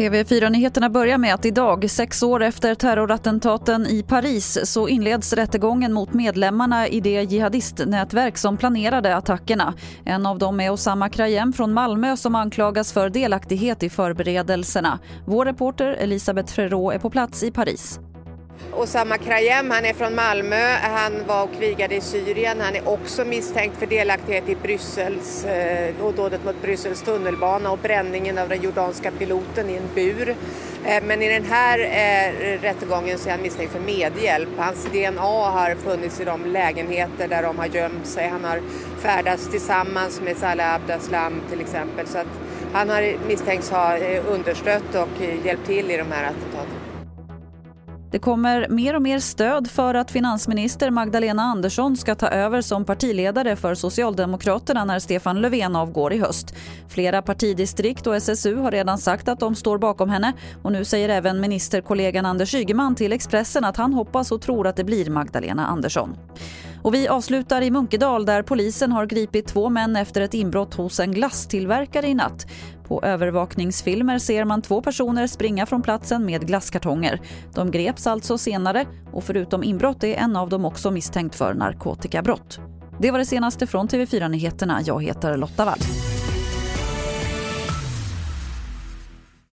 TV4-nyheterna börjar med att idag, sex år efter terrorattentaten i Paris, så inleds rättegången mot medlemmarna i det jihadistnätverk som planerade attackerna. En av dem är Osama Krayem från Malmö som anklagas för delaktighet i förberedelserna. Vår reporter Elisabeth Frerot är på plats i Paris. Osama Krayem, han är från Malmö, han var och krigade i Syrien. Han är också misstänkt för delaktighet i Bryssels, eh, dådet mot Bryssels tunnelbana och bränningen av den jordanska piloten i en bur. Eh, men i den här eh, rättegången så är han misstänkt för medhjälp. Hans DNA har funnits i de lägenheter där de har gömt sig. Han har färdats tillsammans med Salah Abdeslam till exempel. Så att han har misstänkts ha eh, understött och hjälpt till i de här attentaten. Det kommer mer och mer stöd för att finansminister Magdalena Andersson ska ta över som partiledare för Socialdemokraterna när Stefan Löfven avgår i höst. Flera partidistrikt och SSU har redan sagt att de står bakom henne och nu säger även ministerkollegan Anders Ygeman till Expressen att han hoppas och tror att det blir Magdalena Andersson. Och vi avslutar i Munkedal där polisen har gripit två män efter ett inbrott hos en glasstillverkare i natt. På övervakningsfilmer ser man två personer springa från platsen med glasskartonger. De greps alltså senare och förutom inbrott är en av dem också misstänkt för narkotikabrott. Det var det senaste från TV4 Nyheterna. Jag heter Lotta Wall.